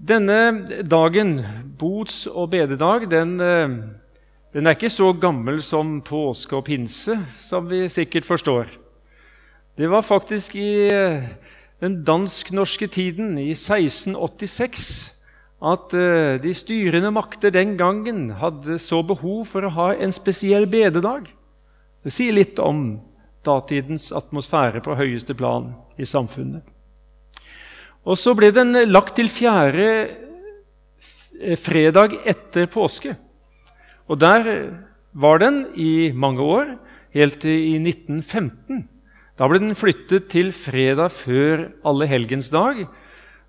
Denne dagen, bots- og bededag, den, eh, den, er ikke så gammel som påske og pinse, som vi sikkert forstår. Det var faktisk i eh, den dansk-norske tiden, i 1686, at eh, de styrende makter den gangen hadde så behov for å ha en spesiell bededag. Det sier litt om datidens atmosfære på høyeste plan i samfunnet. Og så ble den lagt til fjerde fredag etter påske. Og der var den i mange år, helt til i 1915. Da ble den flyttet til fredag før allehelgensdag,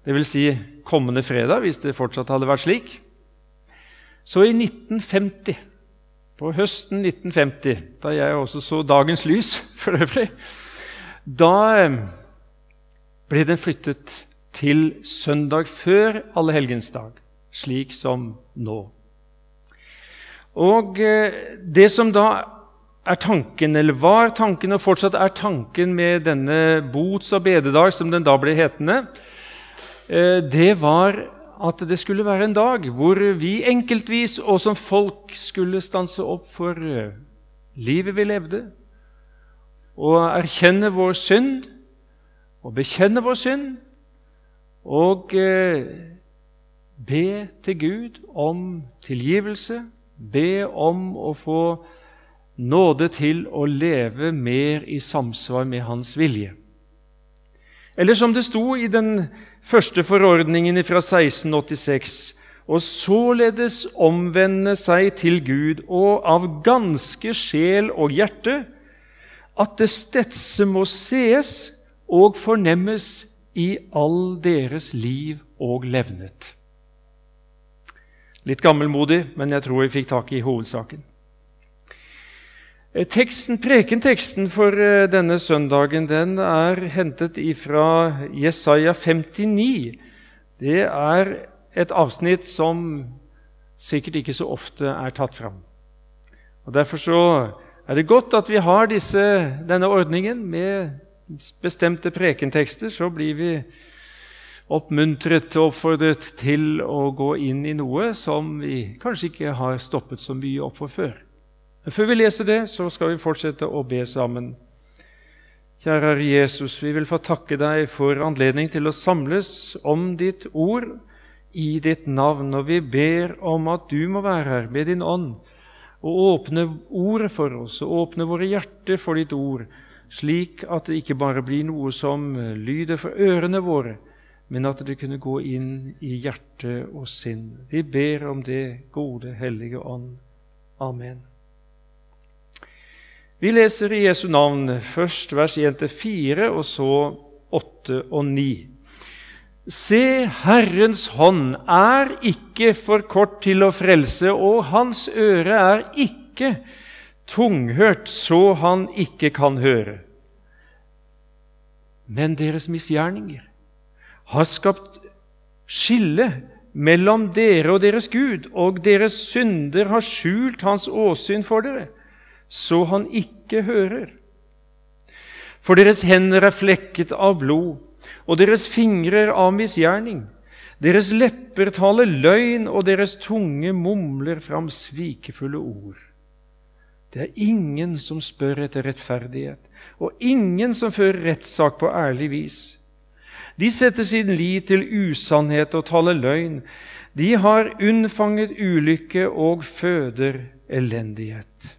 dvs. Si kommende fredag, hvis det fortsatt hadde vært slik. Så i 1950, på høsten 1950, da jeg også så dagens lys for øvrig, da ble den flyttet til søndag før allehelgensdag, slik som nå. Og eh, det som da er tanken, eller var tanken og fortsatt er tanken med denne bots- og bededag, som den da ble hetende, eh, det var at det skulle være en dag hvor vi enkeltvis og som folk skulle stanse opp for eh, livet vi levde, og erkjenne vår synd og bekjenne vår synd og eh, be til Gud om tilgivelse, be om å få nåde til å leve mer i samsvar med Hans vilje. Eller som det sto i den første forordningen fra 1686 og således omvende seg til Gud og av ganske sjel og hjerte, at det stedse må sees og fornemmes i all deres liv og levnet. Litt gammelmodig, men jeg tror jeg fikk tak i hovedsaken. Eh, teksten, Prekenteksten for eh, denne søndagen den er hentet fra Jesaja 59. Det er et avsnitt som sikkert ikke så ofte er tatt fram. Og Derfor så er det godt at vi har disse, denne ordningen med bestemte prekentekster, så blir vi oppmuntret og oppfordret til å gå inn i noe som vi kanskje ikke har stoppet så mye opp for før. Men før vi leser det, så skal vi fortsette å be sammen. Kjære Jesus, vi vil få takke deg for anledning til å samles om ditt ord i ditt navn, og vi ber om at du må være her med din ånd og åpne ordet for oss, og åpne våre hjerter for ditt ord, slik at det ikke bare blir noe som lyder for ørene våre, men at det kunne gå inn i hjerte og sinn. Vi ber om det, gode Hellige Ånd. Amen. Vi leser i Jesu navn først vers 1-4, og så 8 og 9. Se, Herrens hånd er ikke for kort til å frelse, og hans øre er ikke tunghørt så han ikke kan høre. Men deres misgjerninger har skapt skille mellom dere og deres Gud, og deres synder har skjult hans åsyn for dere, så han ikke hører. For deres hender er flekket av blod, og deres fingrer av misgjerning. Deres lepper taler løgn, og deres tunge mumler fram svikefulle ord. Det er ingen som spør etter rettferdighet, og ingen som fører rettssak på ærlig vis. De setter sin lit til usannhet og taler løgn. De har unnfanget ulykke og føder elendighet.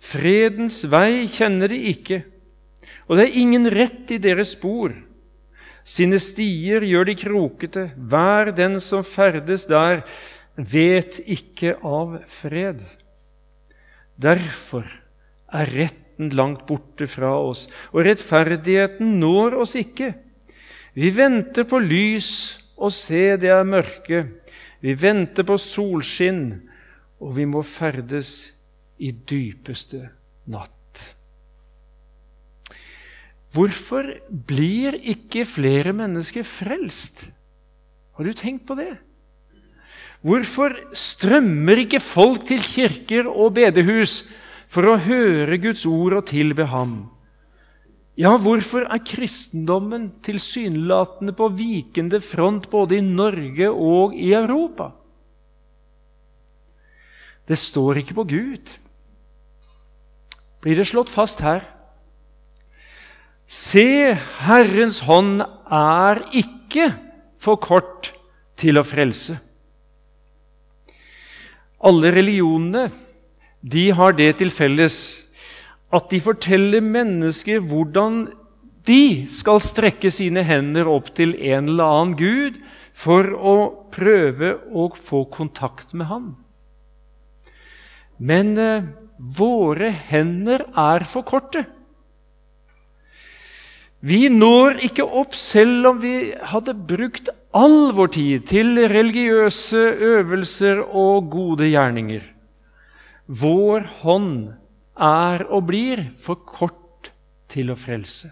Fredens vei kjenner de ikke, og det er ingen rett i deres spor. Sine stier gjør de krokete, hver den som ferdes der, vet ikke av fred. Derfor er retten langt borte fra oss, og rettferdigheten når oss ikke. Vi venter på lys og se det er mørke. Vi venter på solskinn, og vi må ferdes i dypeste natt. Hvorfor blir ikke flere mennesker frelst? Har du tenkt på det? Hvorfor strømmer ikke folk til kirker og bedehus for å høre Guds ord og tilbe Ham? Ja, hvorfor er kristendommen tilsynelatende på vikende front både i Norge og i Europa? Det står ikke på Gud. Blir det slått fast her? Se, Herrens hånd er ikke for kort til å frelse. Alle religionene de har det til felles at de forteller mennesker hvordan de skal strekke sine hender opp til en eller annen gud for å prøve å få kontakt med han. Men eh, våre hender er for korte. Vi når ikke opp selv om vi hadde brukt all vår tid til religiøse øvelser og gode gjerninger. Vår hånd er og blir for kort til å frelse.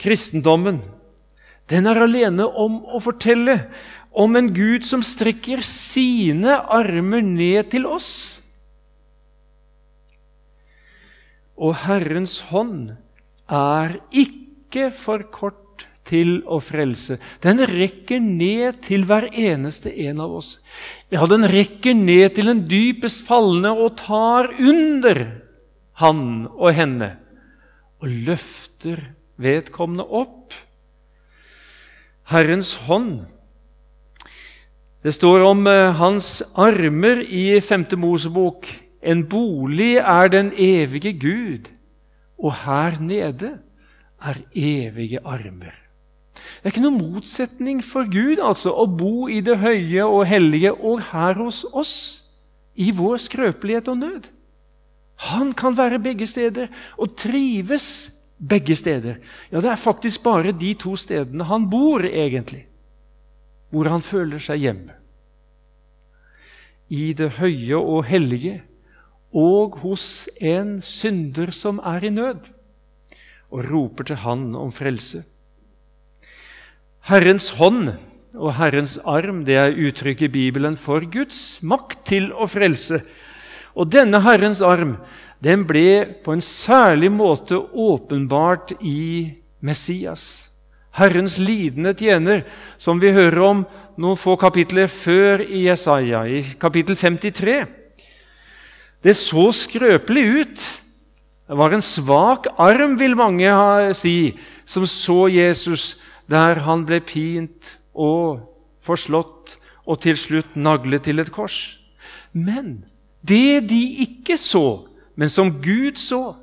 Kristendommen den er alene om å fortelle om en Gud som strekker sine armer ned til oss. Og Herrens hånd er ikke for kort til å frelse. Den rekker ned til hver eneste en av oss. Ja, den rekker ned til den dypest fallende og tar under han og henne og løfter vedkommende opp. Herrens hånd. Det står om eh, hans armer i 5. Mosebok. En bolig er den evige Gud, og her nede er evige armer. Det er ikke noen motsetning for Gud altså, å bo i det høye og hellige og her hos oss, i vår skrøpelighet og nød. Han kan være begge steder og trives begge steder. Ja, det er faktisk bare de to stedene han bor, egentlig, hvor han føler seg hjemme. I det høye og hellige og hos en synder som er i nød, og roper til Han om frelse. Herrens hånd og Herrens arm det er uttrykk i Bibelen for Guds makt til å frelse. Og denne Herrens arm den ble på en særlig måte åpenbart i Messias. Herrens lidende tjener, som vi hører om noen få kapitler før i Jesaja, i kapittel 53. Det så skrøpelig ut. Det var en svak arm, vil mange si, som så Jesus der han ble pint og forslått og til slutt naglet til et kors. Men det de ikke så, men som Gud så,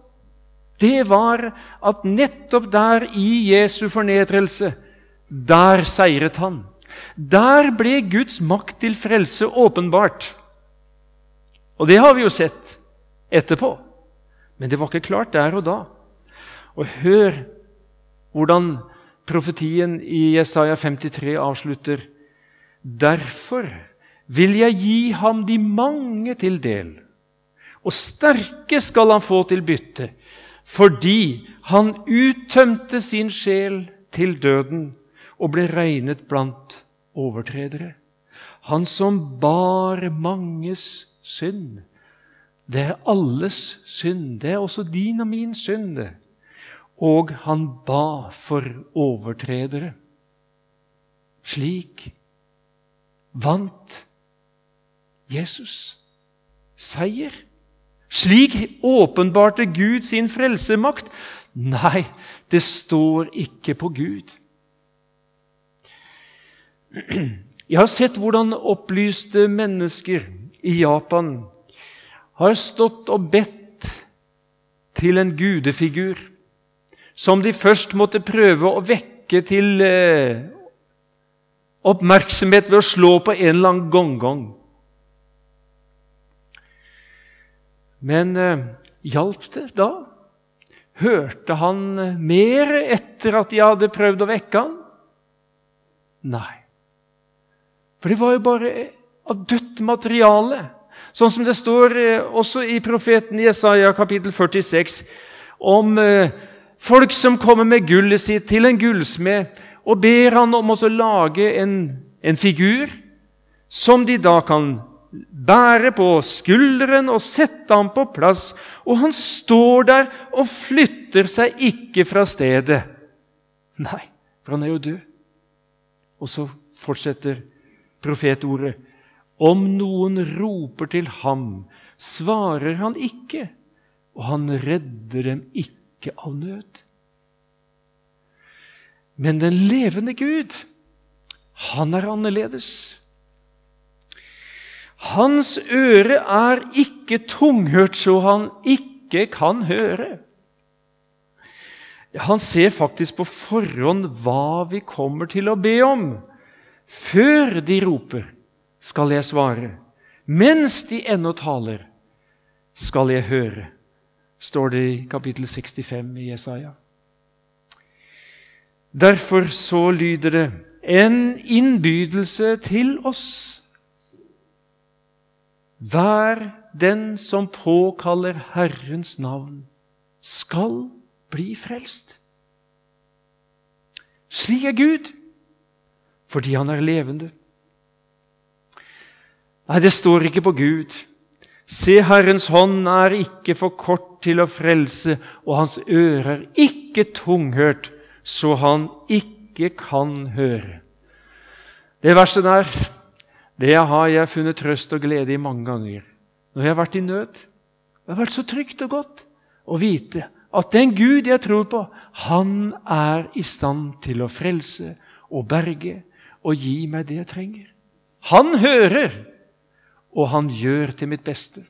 det var at nettopp der i Jesu fornedrelse, der seiret han. Der ble Guds makt til frelse åpenbart. Og det har vi jo sett etterpå. Men det var ikke klart der og da. Og hør hvordan profetien i Jesaja 53 avslutter Derfor vil jeg gi ham de mange til del, og sterke skal han få til bytte, fordi han uttømte sin sjel til døden og ble regnet blant overtredere. Han som bar manges synd. Det er alles synd. Det er også din og min synd. det og han ba for overtredere. Slik vant Jesus seier. Slik åpenbarte Gud sin frelsemakt. Nei, det står ikke på Gud. Jeg har sett hvordan opplyste mennesker i Japan har stått og bedt til en gudefigur som de først måtte prøve å vekke til eh, oppmerksomhet ved å slå på en eller annen gong-gong. Men eh, hjalp det da? Hørte han mer etter at de hadde prøvd å vekke han? Nei. For det var jo bare av dødt materiale. Sånn som det står eh, også i profeten Jesaja kapittel 46 om eh, Folk som kommer med gullet sitt til en gullsmed og ber han om å lage en, en figur som de da kan bære på skulderen og sette ham på plass, og han står der og flytter seg ikke fra stedet. Nei, for han er jo død. Og så fortsetter profetordet. Om noen roper til ham, svarer han ikke, og han redder dem ikke av nød. Men den levende Gud, han er annerledes. Hans øre er ikke tunghørt så han ikke kan høre. Han ser faktisk på forhånd hva vi kommer til å be om. Før de roper, skal jeg svare. Mens de ennå taler, skal jeg høre, står det i kapittel 65 i Jesaja. Derfor så lyder det en innbydelse til oss. Hver den som påkaller Herrens navn, skal bli frelst. Slik er Gud, fordi han er levende. Nei, det står ikke på Gud. Se, Herrens hånd er ikke for kort til å frelse, og hans ører er ikke tunghørt, så han ikke kan høre. Det verset der det har jeg funnet trøst og glede i mange ganger. Når jeg har vært i nød. Det har vært så trygt og godt å vite at den Gud jeg tror på, han er i stand til å frelse og berge og gi meg det jeg trenger. Han hører, og han gjør til mitt beste.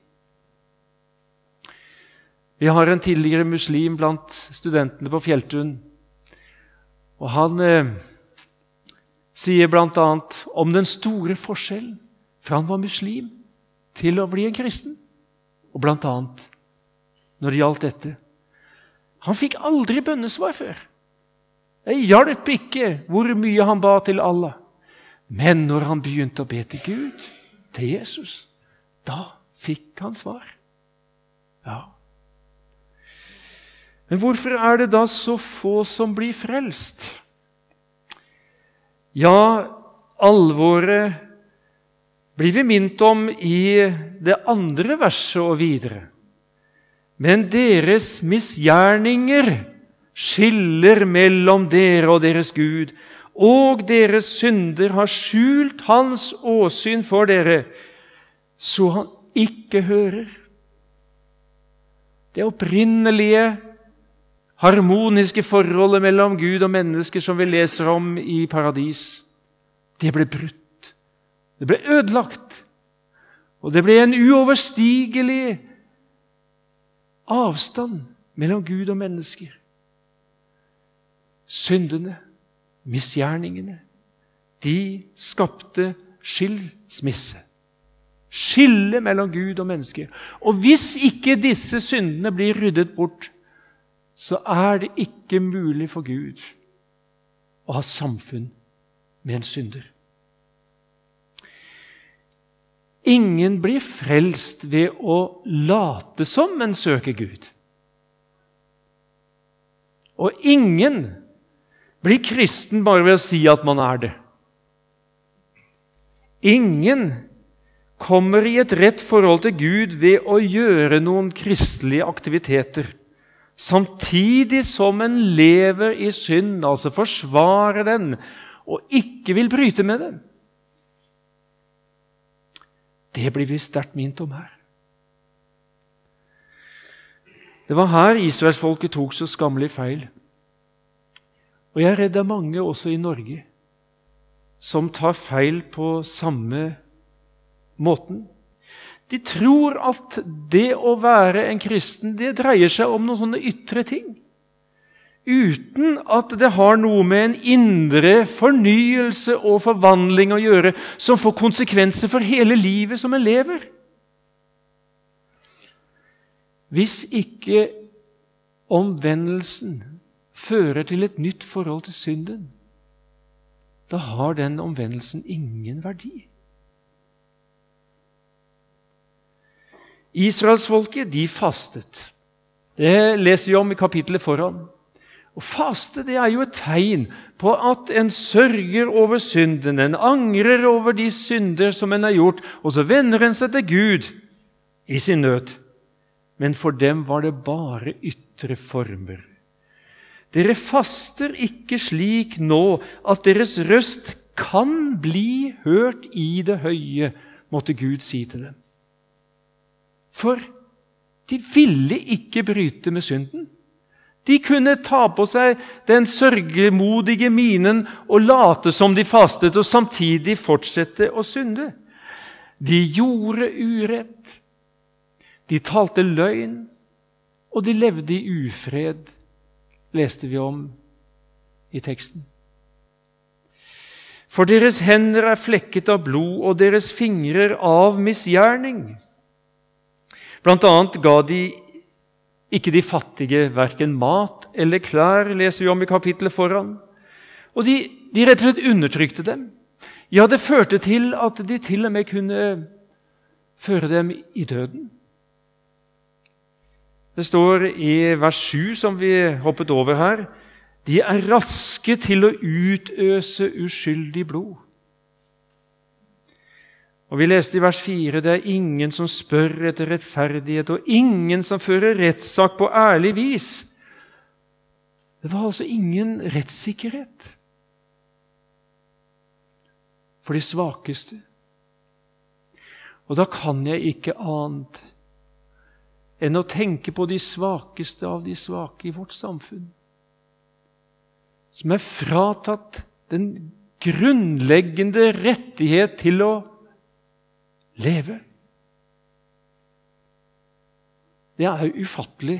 Vi har en tidligere muslim blant studentene på Fjelltun. Og han eh, sier bl.a. om den store forskjellen fra han var muslim til å bli en kristen. Og bl.a. når det gjaldt dette. Han fikk aldri bønnesvar før. Det hjalp ikke hvor mye han ba til Allah. Men når han begynte å be til Gud, til Jesus, da fikk han svar. Ja. Men hvorfor er det da så få som blir frelst? Ja, alvoret blir vi minnet om i det andre verset og videre. Men deres misgjerninger skiller mellom dere og deres Gud, og deres synder har skjult hans åsyn for dere, så han ikke hører. Det opprinnelige harmoniske forholdet mellom Gud og mennesker som vi leser om i paradis, det ble brutt. Det ble ødelagt. Og det ble en uoverstigelig avstand mellom Gud og mennesker. Syndene, misgjerningene, de skapte skilsmisse. Skille mellom Gud og menneske. Og hvis ikke disse syndene blir ryddet bort, så er det ikke mulig for Gud å ha samfunn med en synder. Ingen blir frelst ved å late som en søker Gud. Og ingen blir kristen bare ved å si at man er det. Ingen kommer i et rett forhold til Gud ved å gjøre noen kristelige aktiviteter samtidig som en lever i synd, altså forsvarer den og ikke vil bryte med den. Det blir vi sterkt minnet om her. Det var her israelsfolket tok så skammelig feil. Og jeg er redd det er mange også i Norge som tar feil på samme måten. De tror at det å være en kristen det dreier seg om noen sånne ytre ting. Uten at det har noe med en indre fornyelse og forvandling å gjøre som får konsekvenser for hele livet som en lever. Hvis ikke omvendelsen fører til et nytt forhold til synden, da har den omvendelsen ingen verdi. Israelsfolket de fastet. Det leser vi om i kapittelet foran. Å faste det er jo et tegn på at en sørger over synden, en angrer over de synder som en har gjort, og så vender en seg til Gud i sin nød. Men for dem var det bare ytre former. Dere faster ikke slik nå at deres røst kan bli hørt i det høye, måtte Gud si til dem. For de ville ikke bryte med synden. De kunne ta på seg den sørgemodige minen og late som de fastet, og samtidig fortsette å synde. De gjorde urett, de talte løgn, og de levde i ufred, leste vi om i teksten. For deres hender er flekket av blod, og deres fingrer av misgjerning. Blant annet ga de ikke de fattige verken mat eller klær, leser vi om i kapittelet foran. Og de, de rett og slett undertrykte dem. Ja, det førte til at de til og med kunne føre dem i døden. Det står i vers 7, som vi hoppet over her, de er raske til å utøse uskyldig blod. Og Vi leste i vers 4 det er ingen som spør etter rettferdighet, og ingen som fører rettssak på ærlig vis. Det var altså ingen rettssikkerhet for de svakeste. Og da kan jeg ikke annet enn å tenke på de svakeste av de svake i vårt samfunn, som er fratatt den grunnleggende rettighet til å leve. Det er ufattelig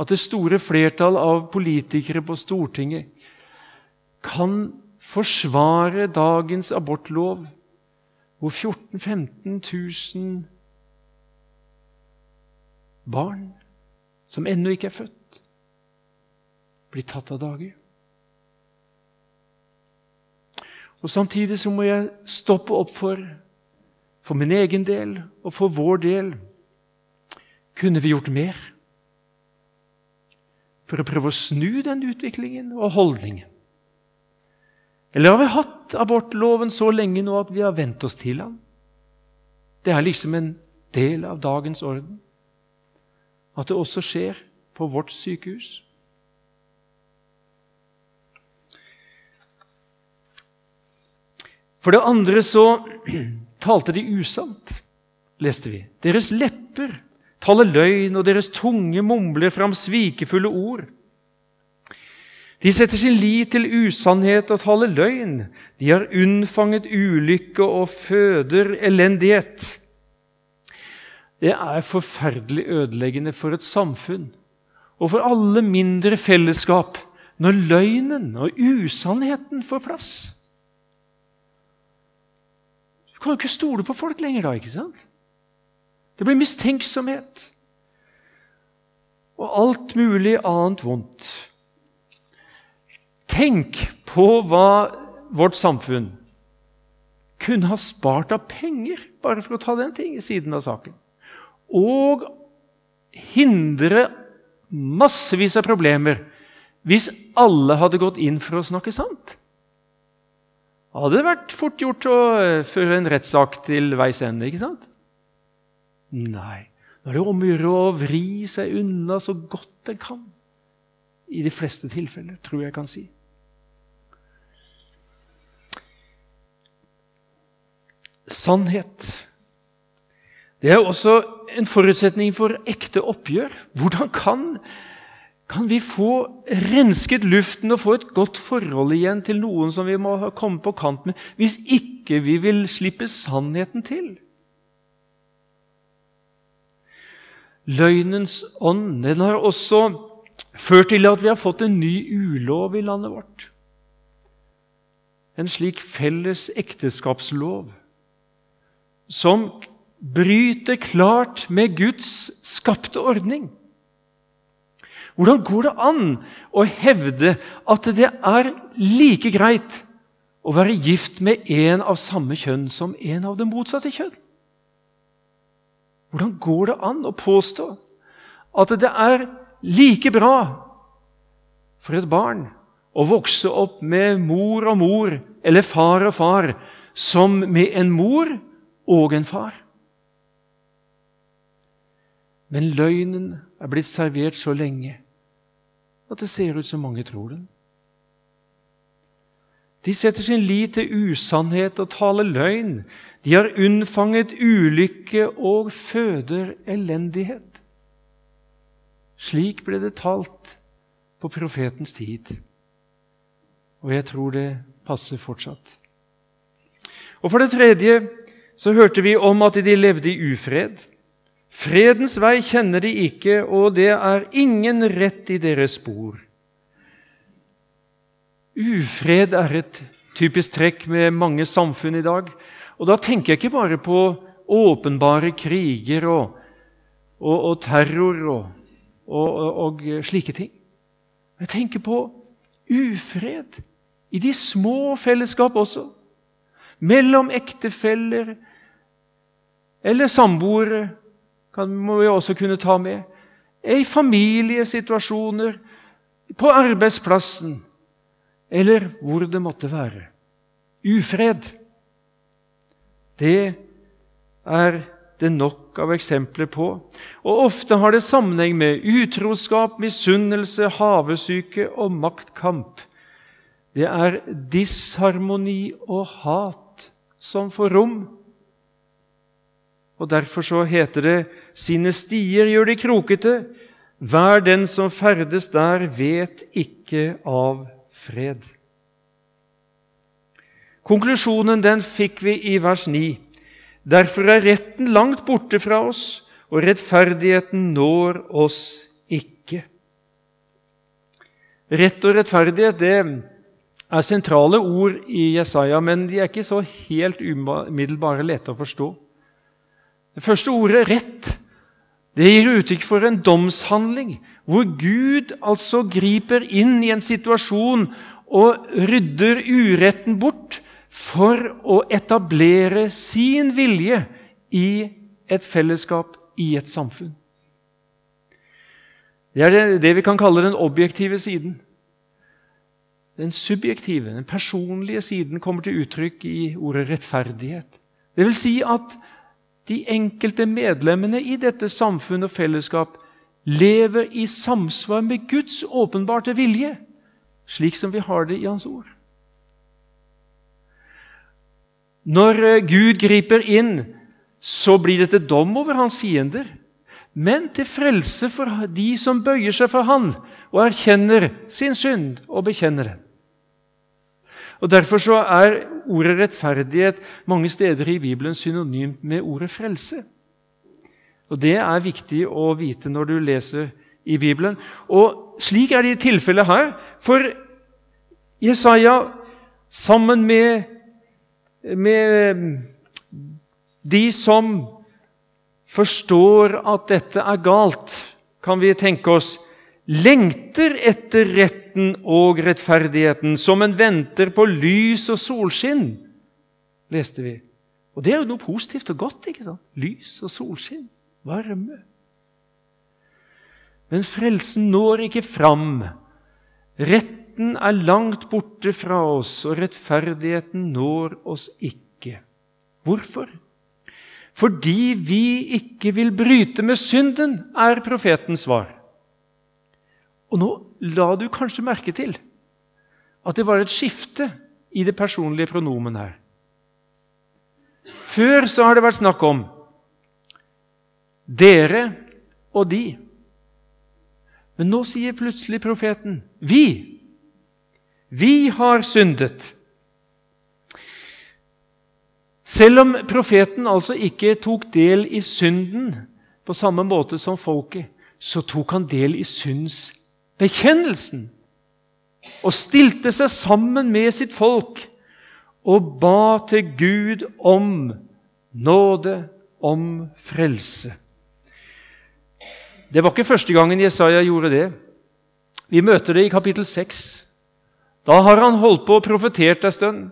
at det store flertall av politikere på Stortinget kan forsvare dagens abortlov, hvor 14 000-15 000 barn som ennå ikke er født, blir tatt av dage. Og Samtidig så må jeg stoppe opp for for min egen del og for vår del kunne vi gjort mer for å prøve å snu den utviklingen og holdningen? Eller har vi hatt abortloven så lenge nå at vi har vent oss til den? Det er liksom en del av dagens orden at det også skjer på vårt sykehus. For det andre så talte de usant, leste vi. Deres lepper taler løgn, og deres tunge mumler fram svikefulle ord. De setter sin lit til usannhet og taler løgn. De har unnfanget ulykke og føder elendighet. Det er forferdelig ødeleggende for et samfunn og for alle mindre fellesskap når løgnen og usannheten får plass Du kan jo ikke stole på folk lenger da, ikke sant? Det blir mistenksomhet og alt mulig annet vondt. Tenk på hva vårt samfunn kunne ha spart av penger, bare for å ta den ting, siden av saken, og hindre massevis av problemer hvis alle hadde gått inn for å snakke sant hadde det vært fort gjort å føre en rettssak til veis ende, ikke sant? Nei. Nå er det om å gjøre å vri seg unna så godt en kan. I de fleste tilfeller, tror jeg kan si. Sannhet. Det er også en forutsetning for ekte oppgjør. Hvordan kan kan vi få rensket luften og få et godt forhold igjen til noen som vi må komme på kant med, hvis ikke vi vil slippe sannheten til? Løgnens ånd den har også ført til at vi har fått en ny ulov i landet vårt. En slik felles ekteskapslov som bryter klart med Guds skapte ordning. Hvordan går det an å hevde at det er like greit å være gift med en av samme kjønn som en av det motsatte kjønn? Hvordan går det an å påstå at det er like bra for et barn å vokse opp med mor og mor, eller far og far, som med en mor og en far. Men løgnen er blitt servert så lenge at det ser ut som mange tror den. De setter sin lit til usannhet og taler løgn. De har unnfanget ulykke og føder elendighet. Slik ble det talt på profetens tid, og jeg tror det passer fortsatt. Og For det tredje så hørte vi om at de levde i ufred. Fredens vei kjenner de ikke, og det er ingen rett i deres spor. Ufred er et typisk trekk med mange samfunn i dag. Og Da tenker jeg ikke bare på åpenbare kriger og, og, og terror og, og, slike ting. Jeg tenker på ufred i de små fellesskap også. Mellom ektefeller eller samboere må vi også kunne ta med. I familiesituasjoner, på arbeidsplassen eller hvor det måtte være. Ufred. Det er det nok av eksempler på. Og ofte har det sammenheng med utroskap, misunnelse, havesyke og maktkamp. Det er disharmoni og hat som får rom. Og Derfor så heter det 'Sine stier gjør de krokete'. Hver den som ferdes der, vet ikke av fred. Konklusjonen den fikk vi i vers 9. Derfor er retten langt borte fra oss, og rettferdigheten når oss ikke. Rett og rettferdighet det er sentrale ord i Jesaja, men de er ikke så helt umiddelbare lette å forstå. Det første ordet, 'rett', det gir uttrykk for en domshandling, hvor Gud altså griper inn i en situasjon og rydder uretten bort for å etablere sin vilje i et fellesskap, i et samfunn. Det er det, det vi kan kalle den objektive siden. Den subjektive, den personlige siden kommer til uttrykk i ordet rettferdighet. Det vil si at de enkelte medlemmene i dette samfunn og fellesskap lever i samsvar med Guds åpenbarte vilje, slik som vi har det i Hans ord. Når eh, Gud griper inn, så blir det til dom over hans fiender, men til frelse for de som bøyer seg for Han og erkjenner sin synd og bekjenner den. Og Derfor så er ordet rettferdighet mange steder i Bibelen synonymt med ordet frelse. Og Det er viktig å vite når du leser i Bibelen. Og Slik er det i tilfellet her. For Jesaja, sammen med, med de som forstår at dette er galt, kan vi tenke oss, lengter etter retten og rettferdigheten som en venter på lys og solskinn, leste vi. Og det er jo noe positivt og godt. ikke sant? Lys og solskinn, varme. Men frelsen når ikke fram. Retten er langt borte fra oss, og rettferdigheten når oss ikke. Hvorfor? Fordi vi ikke vil bryte med synden, er profetens svar. Og nå la du kanskje merke til at det var et skifte i det personlige pronomen her. Før så har det vært snakk om dere og de. Men nå sier plutselig profeten vi. Vi har syndet. Selv om profeten altså ikke tok del i synden på samme måte som folket, så tok han del i synds bekjennelsen og stilte seg sammen med sitt folk og ba til Gud om nåde, om frelse. Det var ikke første gangen Jesaja gjorde det. Vi møter det i kapittel 6. Da har han holdt på og profetert en stund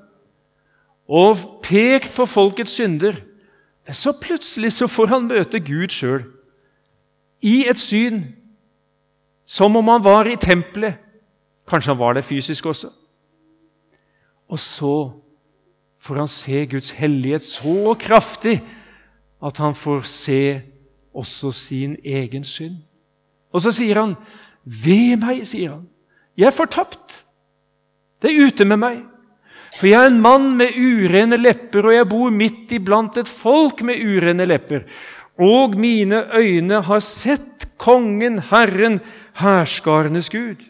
og pekt på folkets synder. Men så plutselig så får han møte Gud sjøl i et syn som om han var i tempelet Kanskje han var det fysisk også. Og så får han se Guds hellighet så kraftig at han får se også sin egen synd. Og så sier han, 'Ved meg', sier han. 'Jeg er fortapt. Det er ute med meg.' For jeg er en mann med urene lepper, og jeg bor midt iblant et folk med urene lepper. Og mine øyne har sett Kongen, Herren, herskarenes Gud.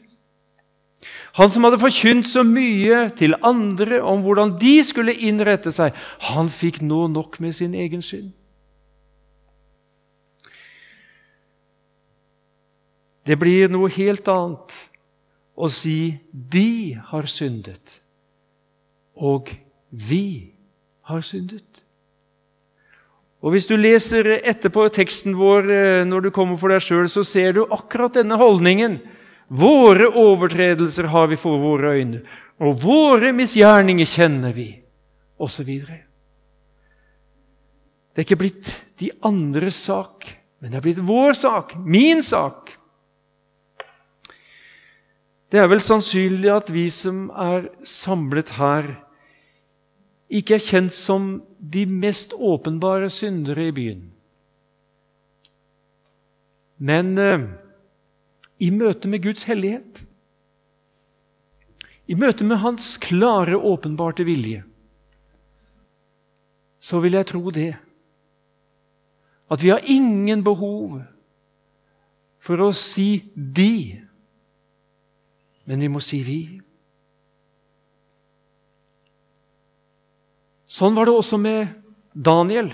Han som hadde forkynt så mye til andre om hvordan de skulle innrette seg, han fikk nå nok med sin egen synd. Det blir noe helt annet å si 'de har syndet', og 'vi har syndet'. Og Hvis du leser etterpå teksten vår eh, når du kommer for deg sjøl, så ser du akkurat denne holdningen. Våre overtredelser har vi for våre øyne, og våre misgjerninger kjenner vi, osv. Det er ikke blitt de andres sak, men det er blitt vår sak, min sak. Det er vel sannsynlig at vi som er samlet her, ikke er kjent som de mest åpenbare syndere i byen. Men eh, i møte med Guds hellighet, i møte med Hans klare, åpenbarte vilje, så vil jeg tro det. At vi har ingen behov for å si 'de' men vi må si 'vi'. Sånn var det også med Daniel.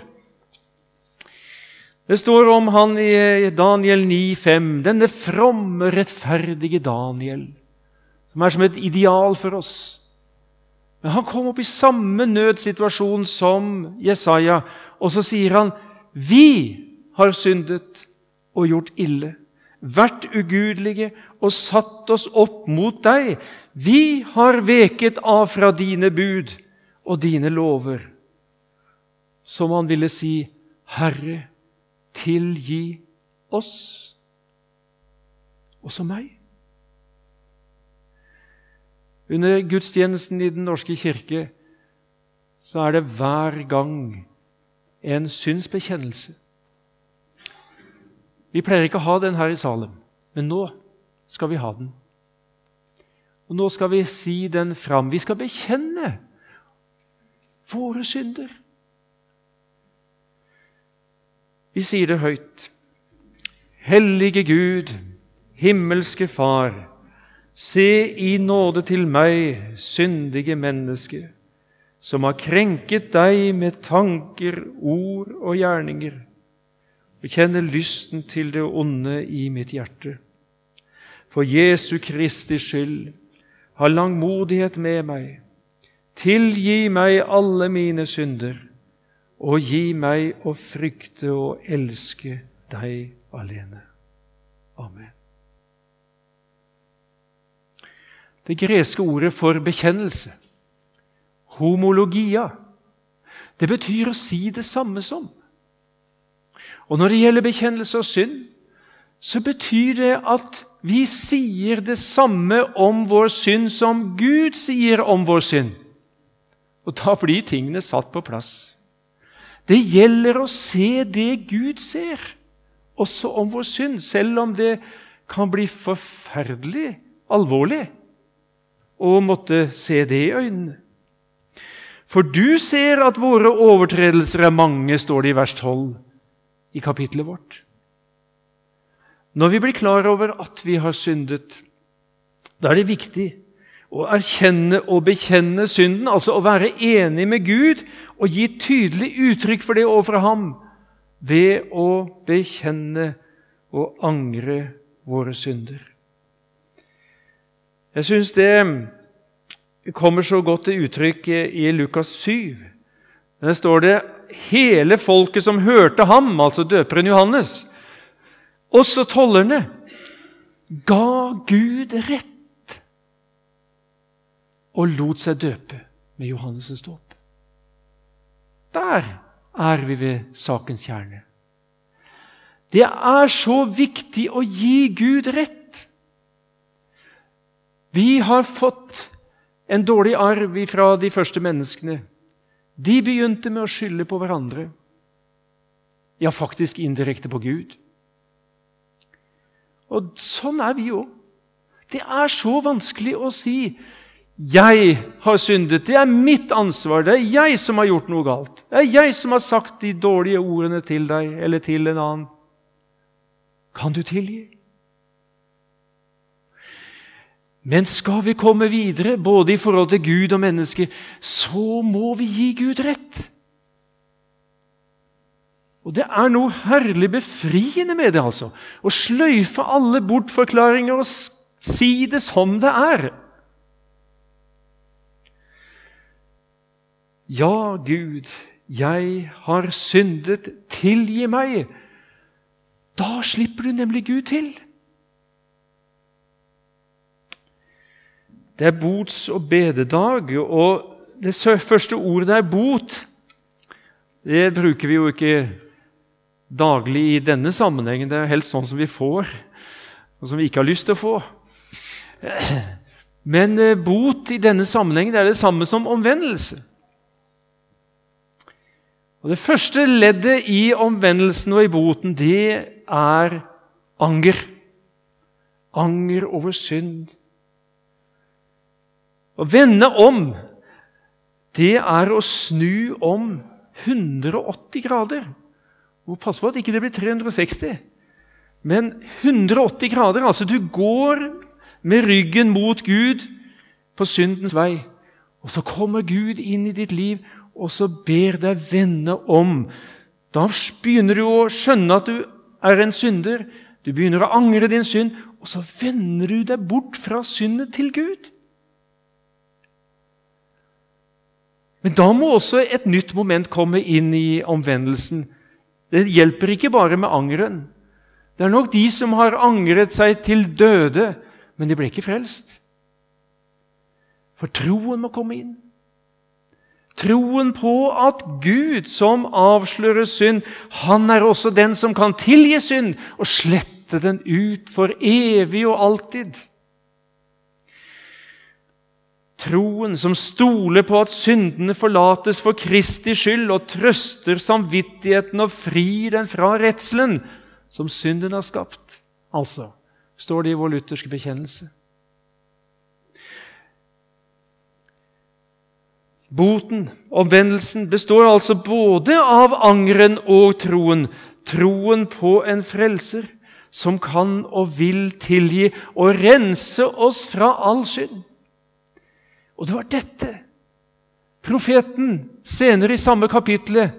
Det står om han i Daniel 9,5, denne fromme, rettferdige Daniel, som er som et ideal for oss. Men han kom opp i samme nødsituasjon som Jesaja, og så sier han, 'Vi har syndet og gjort ille' vært ugudelige og satt oss opp mot deg. Vi har veket av fra dine bud og dine lover. Som han ville si, Herre, tilgi oss, også meg. Under gudstjenesten i Den norske kirke så er det hver gang en synsbekjennelse. Vi pleier ikke å ha den her i Salem, men nå skal vi ha den. Og nå skal vi si den fram. Vi skal bekjenne våre synder. Vi sier det høyt. Hellige Gud, himmelske Far, se i nåde til meg, syndige menneske, som har krenket deg med tanker, ord og gjerninger og kjenner lysten til det onde i mitt hjerte. For Jesu Kristi skyld, ha langmodighet med meg. Tilgi meg alle mine synder, og gi meg å frykte og elske deg alene. Amen. Det greske ordet for bekjennelse, homologia, det betyr å si det samme som. Og når det gjelder bekjennelse av synd, så betyr det at vi sier det samme om vår synd som Gud sier om vår synd. Og da blir tingene satt på plass. Det gjelder å se det Gud ser, også om vår synd, selv om det kan bli forferdelig alvorlig å måtte se det i øynene. For du ser at våre overtredelser er mange, står det i vers 12 i kapittelet vårt. Når vi blir klar over at vi har syndet, da er det viktig å erkjenne og bekjenne synden, altså å være enig med Gud og gi tydelig uttrykk for det overfor ham ved å bekjenne og angre våre synder. Jeg syns det kommer så godt til uttrykk i Lukas 7. Der står det hele folket som hørte ham, altså døperen Johannes, også tollerne, ga Gud rett og lot seg døpe med Johannes' dåp. Der er vi ved sakens kjerne. Det er så viktig å gi Gud rett. Vi har fått en dårlig arv fra de første menneskene. De begynte med å skylde på hverandre. Ja, faktisk indirekte på Gud. Og sånn er vi òg. Det er så vanskelig å si 'Jeg har syndet. Det er mitt ansvar. Det er jeg som har gjort noe galt.' 'Det er jeg som har sagt de dårlige ordene til deg eller til en annen.' Kan du tilgi? Men skal vi komme videre, både i forhold til Gud og menneske, så må vi gi Gud rett. Og Det er noe herlig befriende med det, altså. Å sløyfe alle bortforklaringer og si det som det er. Ja, Gud, jeg har syndet, tilgi meg. Da slipper du nemlig Gud til. Det er bots- og bededag, og det første ordet er bot. Det bruker vi jo ikke daglig i denne sammenhengen. Det er helst sånn som vi får, og som vi ikke har lyst til å få. Men eh, bot i denne sammenhengen er det samme som omvendelse. Og Det første leddet i omvendelsen og i boten, det er anger. Anger over synd å vende om, det er å snu om 180 grader. Pass på at ikke det blir 360. Men 180 grader. Altså, du går med ryggen mot Gud på syndens vei. Og så kommer Gud inn i ditt liv, og så ber deg vende om. Da begynner du å skjønne at du er en synder. Du begynner å angre din synd, og så vender du deg bort fra syndet til Gud. Men da må også et nytt moment komme inn i omvendelsen. Det hjelper ikke bare med angeren. Det er nok de som har angret seg til døde, men de ble ikke frelst. For troen må komme inn. Troen på at Gud, som avslører synd, han er også den som kan tilgi synd og slette den ut for evig og alltid. Troen som stoler på at syndene forlates for Kristi skyld, og trøster samvittigheten og frir den fra redselen som synden har skapt. Altså, står det i vår lutherske bekjennelse. Boten, omvendelsen, består altså både av angeren og troen. Troen på en frelser som kan og vil tilgi og rense oss fra all synd. Og det var dette profeten senere i samme kapitlet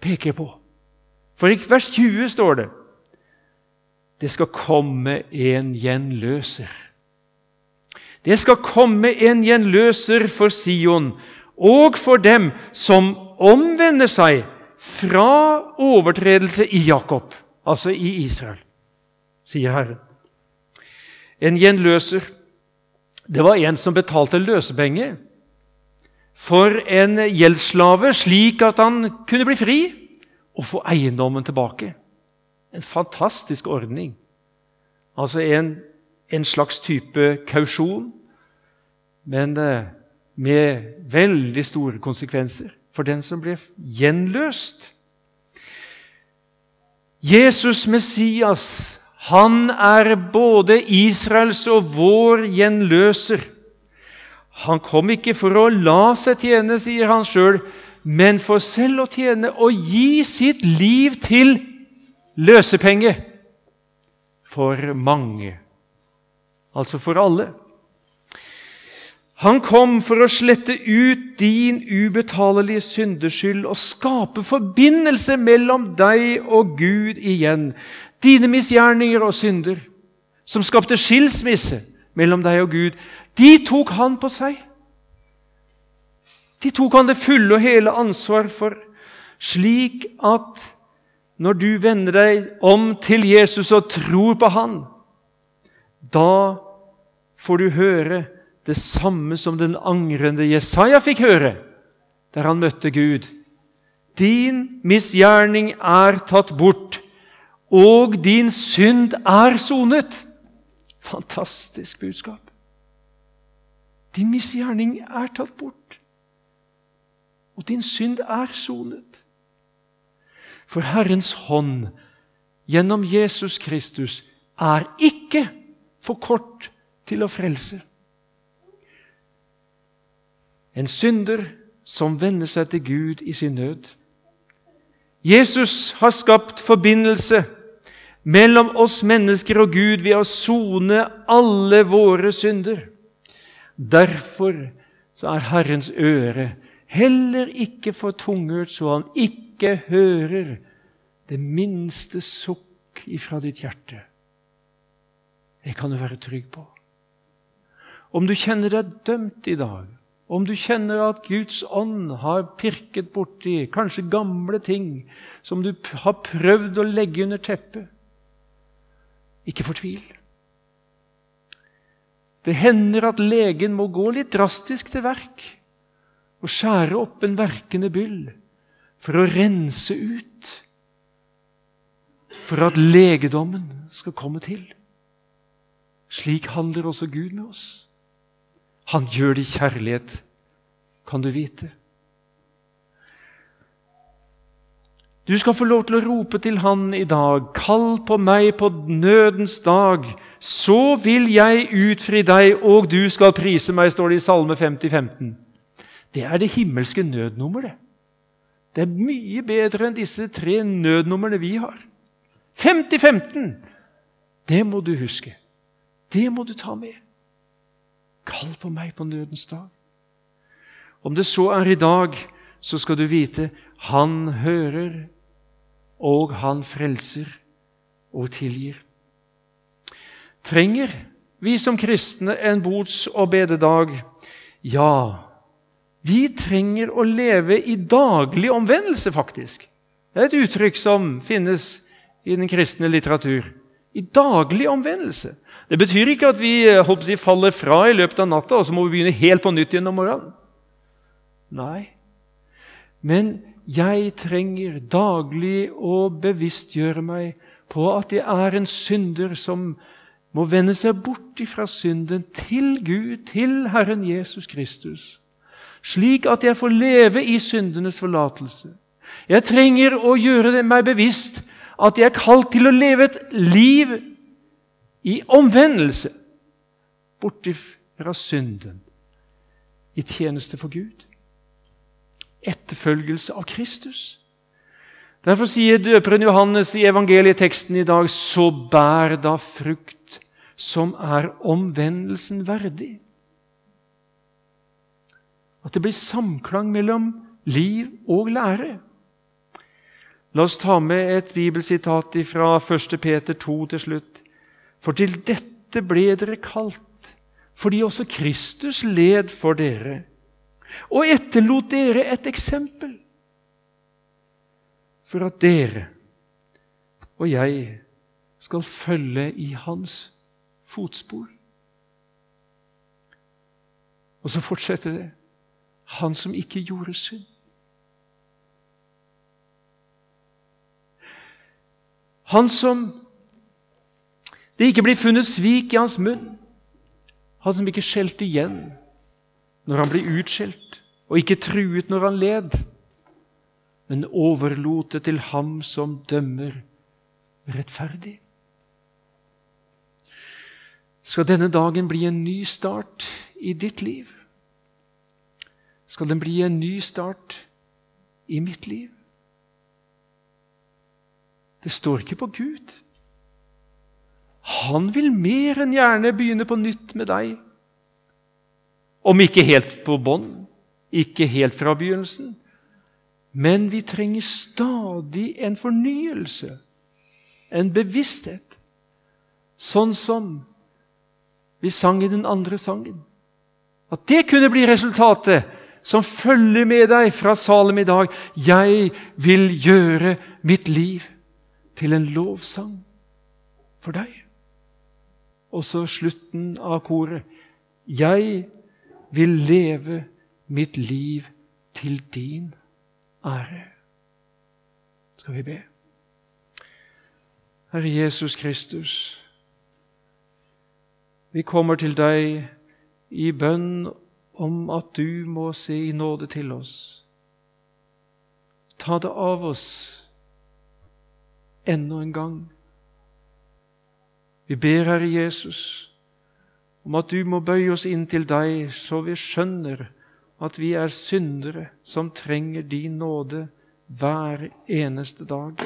peker på. For i vers 20 står det det skal komme en gjenløser. Det skal komme en gjenløser for Sion og for dem som omvender seg fra overtredelse i Jakob, altså i Israel, sier Herren. En gjenløser det var en som betalte løsepenger for en gjeldsslave, slik at han kunne bli fri og få eiendommen tilbake. En fantastisk ordning. Altså en, en slags type kausjon, men eh, med veldig store konsekvenser for den som ble gjenløst. Jesus Messias han er både Israels og vår gjenløser. Han kom ikke for å la seg tjene, sier han sjøl, men for selv å tjene og gi sitt liv til løsepenge for mange. Altså for alle. Han kom for å slette ut din ubetalelige syndeskyld og skape forbindelse mellom deg og Gud igjen dine misgjerninger og synder, som skapte skilsmisse mellom deg og Gud, de tok han på seg. De tok han det fulle og hele ansvar for, slik at når du vender deg om til Jesus og tror på han, da får du høre det samme som den angrende Jesaja fikk høre der han møtte Gud. Din misgjerning er tatt bort og din synd er sonet. Fantastisk budskap. Din misgjerning er tatt bort, og din synd er sonet. For Herrens hånd gjennom Jesus Kristus er ikke for kort til å frelse. En synder som vender seg til Gud i sin nød. Jesus har skapt forbindelse mellom oss mennesker og Gud ved å sone alle våre synder. Derfor så er Herrens øre heller ikke for tunghørt, så han ikke hører det minste sukk ifra ditt hjerte. Det kan du være trygg på. Om du kjenner deg dømt i dag, om du kjenner at Guds ånd har pirket borti kanskje gamle ting som du har prøvd å legge under teppet, ikke fortvil. Det hender at legen må gå litt drastisk til verk og skjære opp en verkende byll for å rense ut, for at legedommen skal komme til. Slik handler også Gud med oss. Han gjør det i kjærlighet, kan du vite. Du skal få lov til å rope til Han i dag. Kall på meg på nødens dag, så vil jeg utfri deg, og du skal prise meg, står det i Salme 50, 15. Det er det himmelske nødnummeret. Det er mye bedre enn disse tre nødnumrene vi har. 50-15! Det må du huske. Det må du ta med. Kall på meg på nødens dag. Om det så er i dag, så skal du vite han hører, og han frelser og tilgir. Trenger vi som kristne en bots- og bededag? Ja, vi trenger å leve i daglig omvendelse, faktisk. Det er et uttrykk som finnes i den kristne litteratur. I daglig omvendelse. Det betyr ikke at vi håper, eh, faller fra i løpet av natta og så må vi begynne helt på nytt igjen om morgenen. Nei. Men jeg trenger daglig å bevisstgjøre meg på at jeg er en synder som må vende seg bort fra synden til Gud, til Herren Jesus Kristus, slik at jeg får leve i syndenes forlatelse. Jeg trenger å gjøre meg bevisst at de er kalt til å leve et liv i omvendelse, bort fra synden, i tjeneste for Gud. Etterfølgelse av Kristus. Derfor sier døperen Johannes i evangelieteksten i dag så bær da frukt som er omvendelsen verdig. At det blir samklang mellom liv og lære. La oss ta med et bibelsitat fra 1. Peter 2 til slutt. For til dette ble dere kalt, fordi også Kristus led for dere, og etterlot dere et eksempel, for at dere og jeg skal følge i hans fotspor. Og så fortsetter det. Han som ikke gjorde synd. Han som det ikke blir funnet svik i hans munn. Han som ikke skjelte igjen når han ble utskjelt, og ikke truet når han led, men overlot det til ham som dømmer rettferdig. Skal denne dagen bli en ny start i ditt liv? Skal den bli en ny start i mitt liv? Det står ikke på Gud. Han vil mer enn gjerne begynne på nytt med deg. Om ikke helt på bånn, ikke helt fra begynnelsen. Men vi trenger stadig en fornyelse, en bevissthet. Sånn som vi sang i den andre sangen. At det kunne bli resultatet som følger med deg fra Salem i dag. Jeg vil gjøre mitt liv til en lovsang for deg. Og så slutten av koret. Jeg vil leve mitt liv til din ære. Skal vi be? Herre Jesus Kristus, vi kommer til deg i bønn om at du må se i nåde til oss. Ta det av oss enda en gang. Vi ber, Herre Jesus, om at du må bøye oss inn til deg, så vi skjønner at vi er syndere som trenger din nåde hver eneste dag.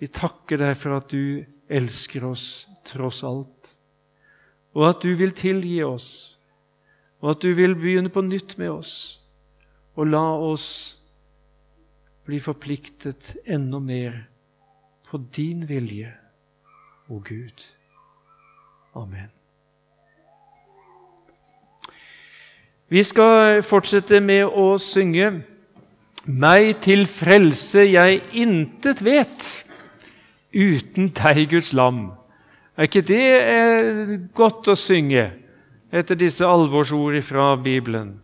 Vi takker deg for at du elsker oss tross alt, og at du vil tilgi oss, og at du vil begynne på nytt med oss, og la oss bli forpliktet enda mer på din vilje, o Gud. Amen. Vi skal fortsette med å synge 'Meg til frelse jeg intet vet' uten deg, Guds lam. Er ikke det godt å synge etter disse alvorsord fra Bibelen?